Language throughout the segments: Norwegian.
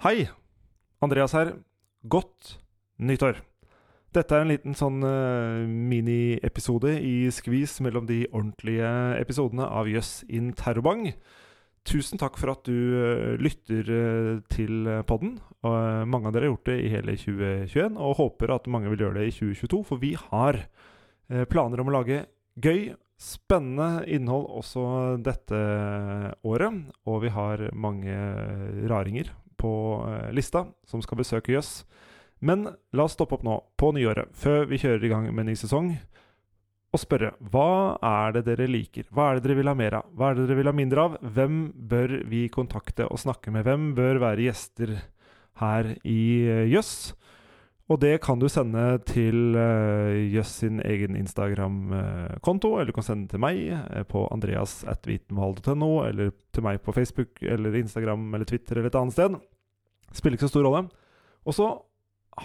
Hei! Andreas her. Godt nyttår! Dette er en liten sånn uh, miniepisode i skvis mellom de ordentlige episodene av Jøss in terrorbang. Tusen takk for at du uh, lytter uh, til podden. Mange av dere har gjort det i hele 2021, og håper at mange vil gjøre det i 2022, for vi har planer om å lage gøy, spennende innhold også dette året. Og vi har mange raringer på lista som skal besøke Jøss. Men la oss stoppe opp nå, på nyåret, før vi kjører i gang med ny sesong, og spørre hva er det dere liker? Hva er det dere vil ha mer av? Hva er det dere vil ha mindre av? Hvem bør vi kontakte og snakke med? Hvem bør være gjester her i uh, Jøss? Og det kan du sende til uh, Jøss sin egen Instagram-konto, eller du kan sende til meg uh, på andreas.vitenvalg.no, eller til meg på Facebook eller Instagram eller Twitter eller et annet sted. Spiller ikke så stor rolle. Og så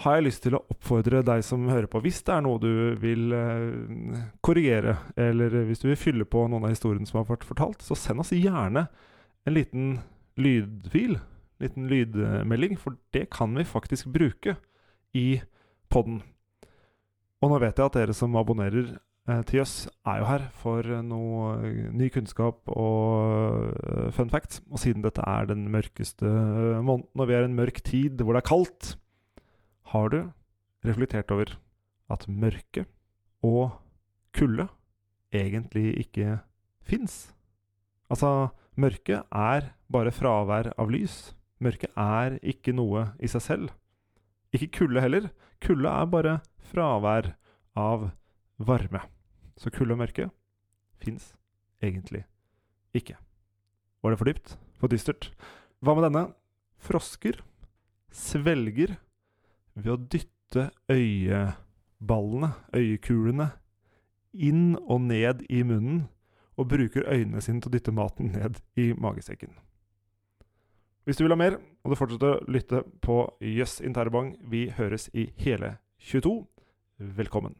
har jeg lyst til å oppfordre deg som hører på, hvis det er noe du vil eh, korrigere, eller hvis du vil fylle på noen av historiene som har vært fortalt, så send oss gjerne en liten lydfil, en liten lydmelding, for det kan vi faktisk bruke i podden. Og nå vet jeg at dere som abonnerer eh, til oss, er jo her for noe eh, ny kunnskap og uh, fun facts. Og siden dette er den mørkeste måneden, og vi er i en mørk tid hvor det er kaldt, har du reflektert over at mørke og kulde egentlig ikke fins? Altså, mørke er bare fravær av lys. Mørke er ikke noe i seg selv. Ikke kulde heller. Kulde er bare fravær av varme. Så kulde og mørke fins egentlig ikke. Var det for dypt? For dystert? Hva med denne? Frosker svelger ved å dytte øyeballene, øyekulene, inn og ned i munnen, og bruker øynene sine til å dytte maten ned i magesekken. Hvis du vil ha mer, må du fortsette å lytte på Jøss yes Interbang. Vi høres i hele 22. Velkommen.